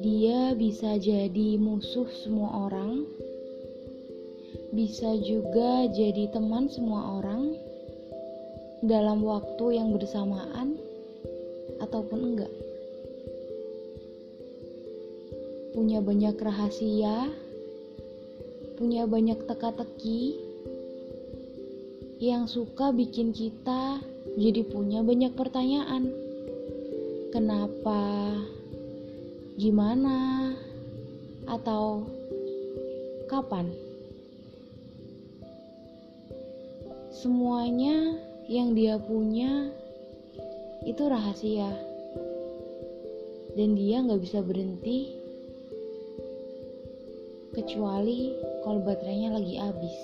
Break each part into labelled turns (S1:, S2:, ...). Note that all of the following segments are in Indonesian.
S1: Dia bisa jadi musuh semua orang, bisa juga jadi teman semua orang dalam waktu yang bersamaan ataupun enggak. Punya banyak rahasia, punya banyak teka-teki yang suka bikin kita jadi punya banyak pertanyaan. Kenapa? gimana, atau kapan. Semuanya yang dia punya itu rahasia, dan dia nggak bisa berhenti kecuali kalau baterainya lagi habis.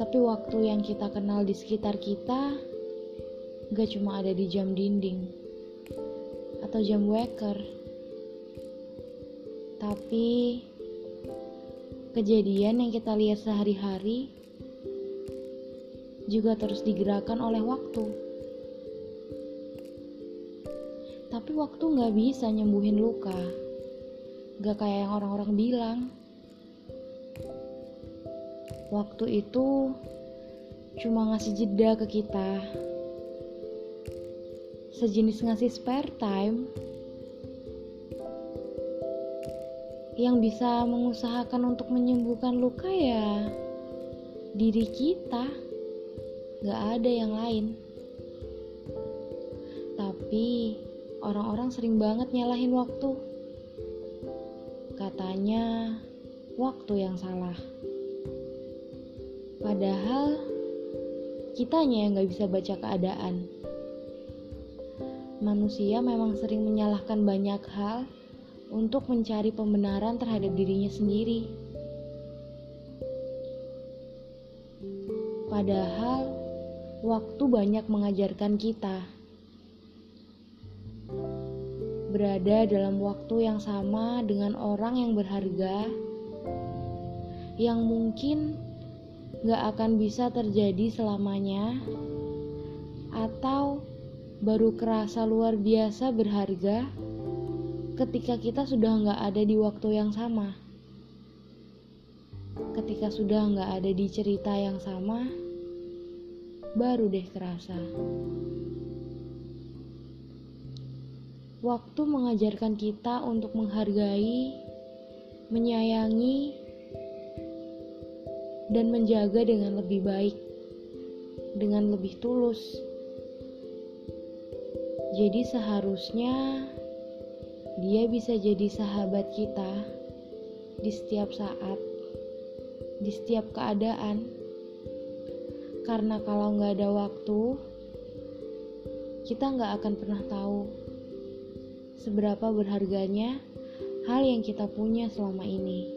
S1: Tapi waktu yang kita kenal di sekitar kita gak cuma ada di jam dinding atau jam waker. Tapi kejadian yang kita lihat sehari-hari juga terus digerakkan oleh waktu. Tapi waktu nggak bisa nyembuhin luka. Gak kayak yang orang-orang bilang. Waktu itu cuma ngasih jeda ke kita. Sejenis ngasih spare time yang bisa mengusahakan untuk menyembuhkan luka ya diri kita. Gak ada yang lain. Tapi orang-orang sering banget nyalahin waktu. Katanya waktu yang salah padahal kitanya yang gak bisa baca keadaan manusia memang sering menyalahkan banyak hal untuk mencari pembenaran terhadap dirinya sendiri. Padahal, waktu banyak mengajarkan kita berada dalam waktu yang sama dengan orang yang berharga, yang mungkin gak akan bisa terjadi selamanya, atau baru kerasa luar biasa berharga ketika kita sudah nggak ada di waktu yang sama. Ketika sudah nggak ada di cerita yang sama, baru deh kerasa. Waktu mengajarkan kita untuk menghargai, menyayangi, dan menjaga dengan lebih baik, dengan lebih tulus jadi seharusnya dia bisa jadi sahabat kita di setiap saat, di setiap keadaan. Karena kalau nggak ada waktu, kita nggak akan pernah tahu seberapa berharganya hal yang kita punya selama ini.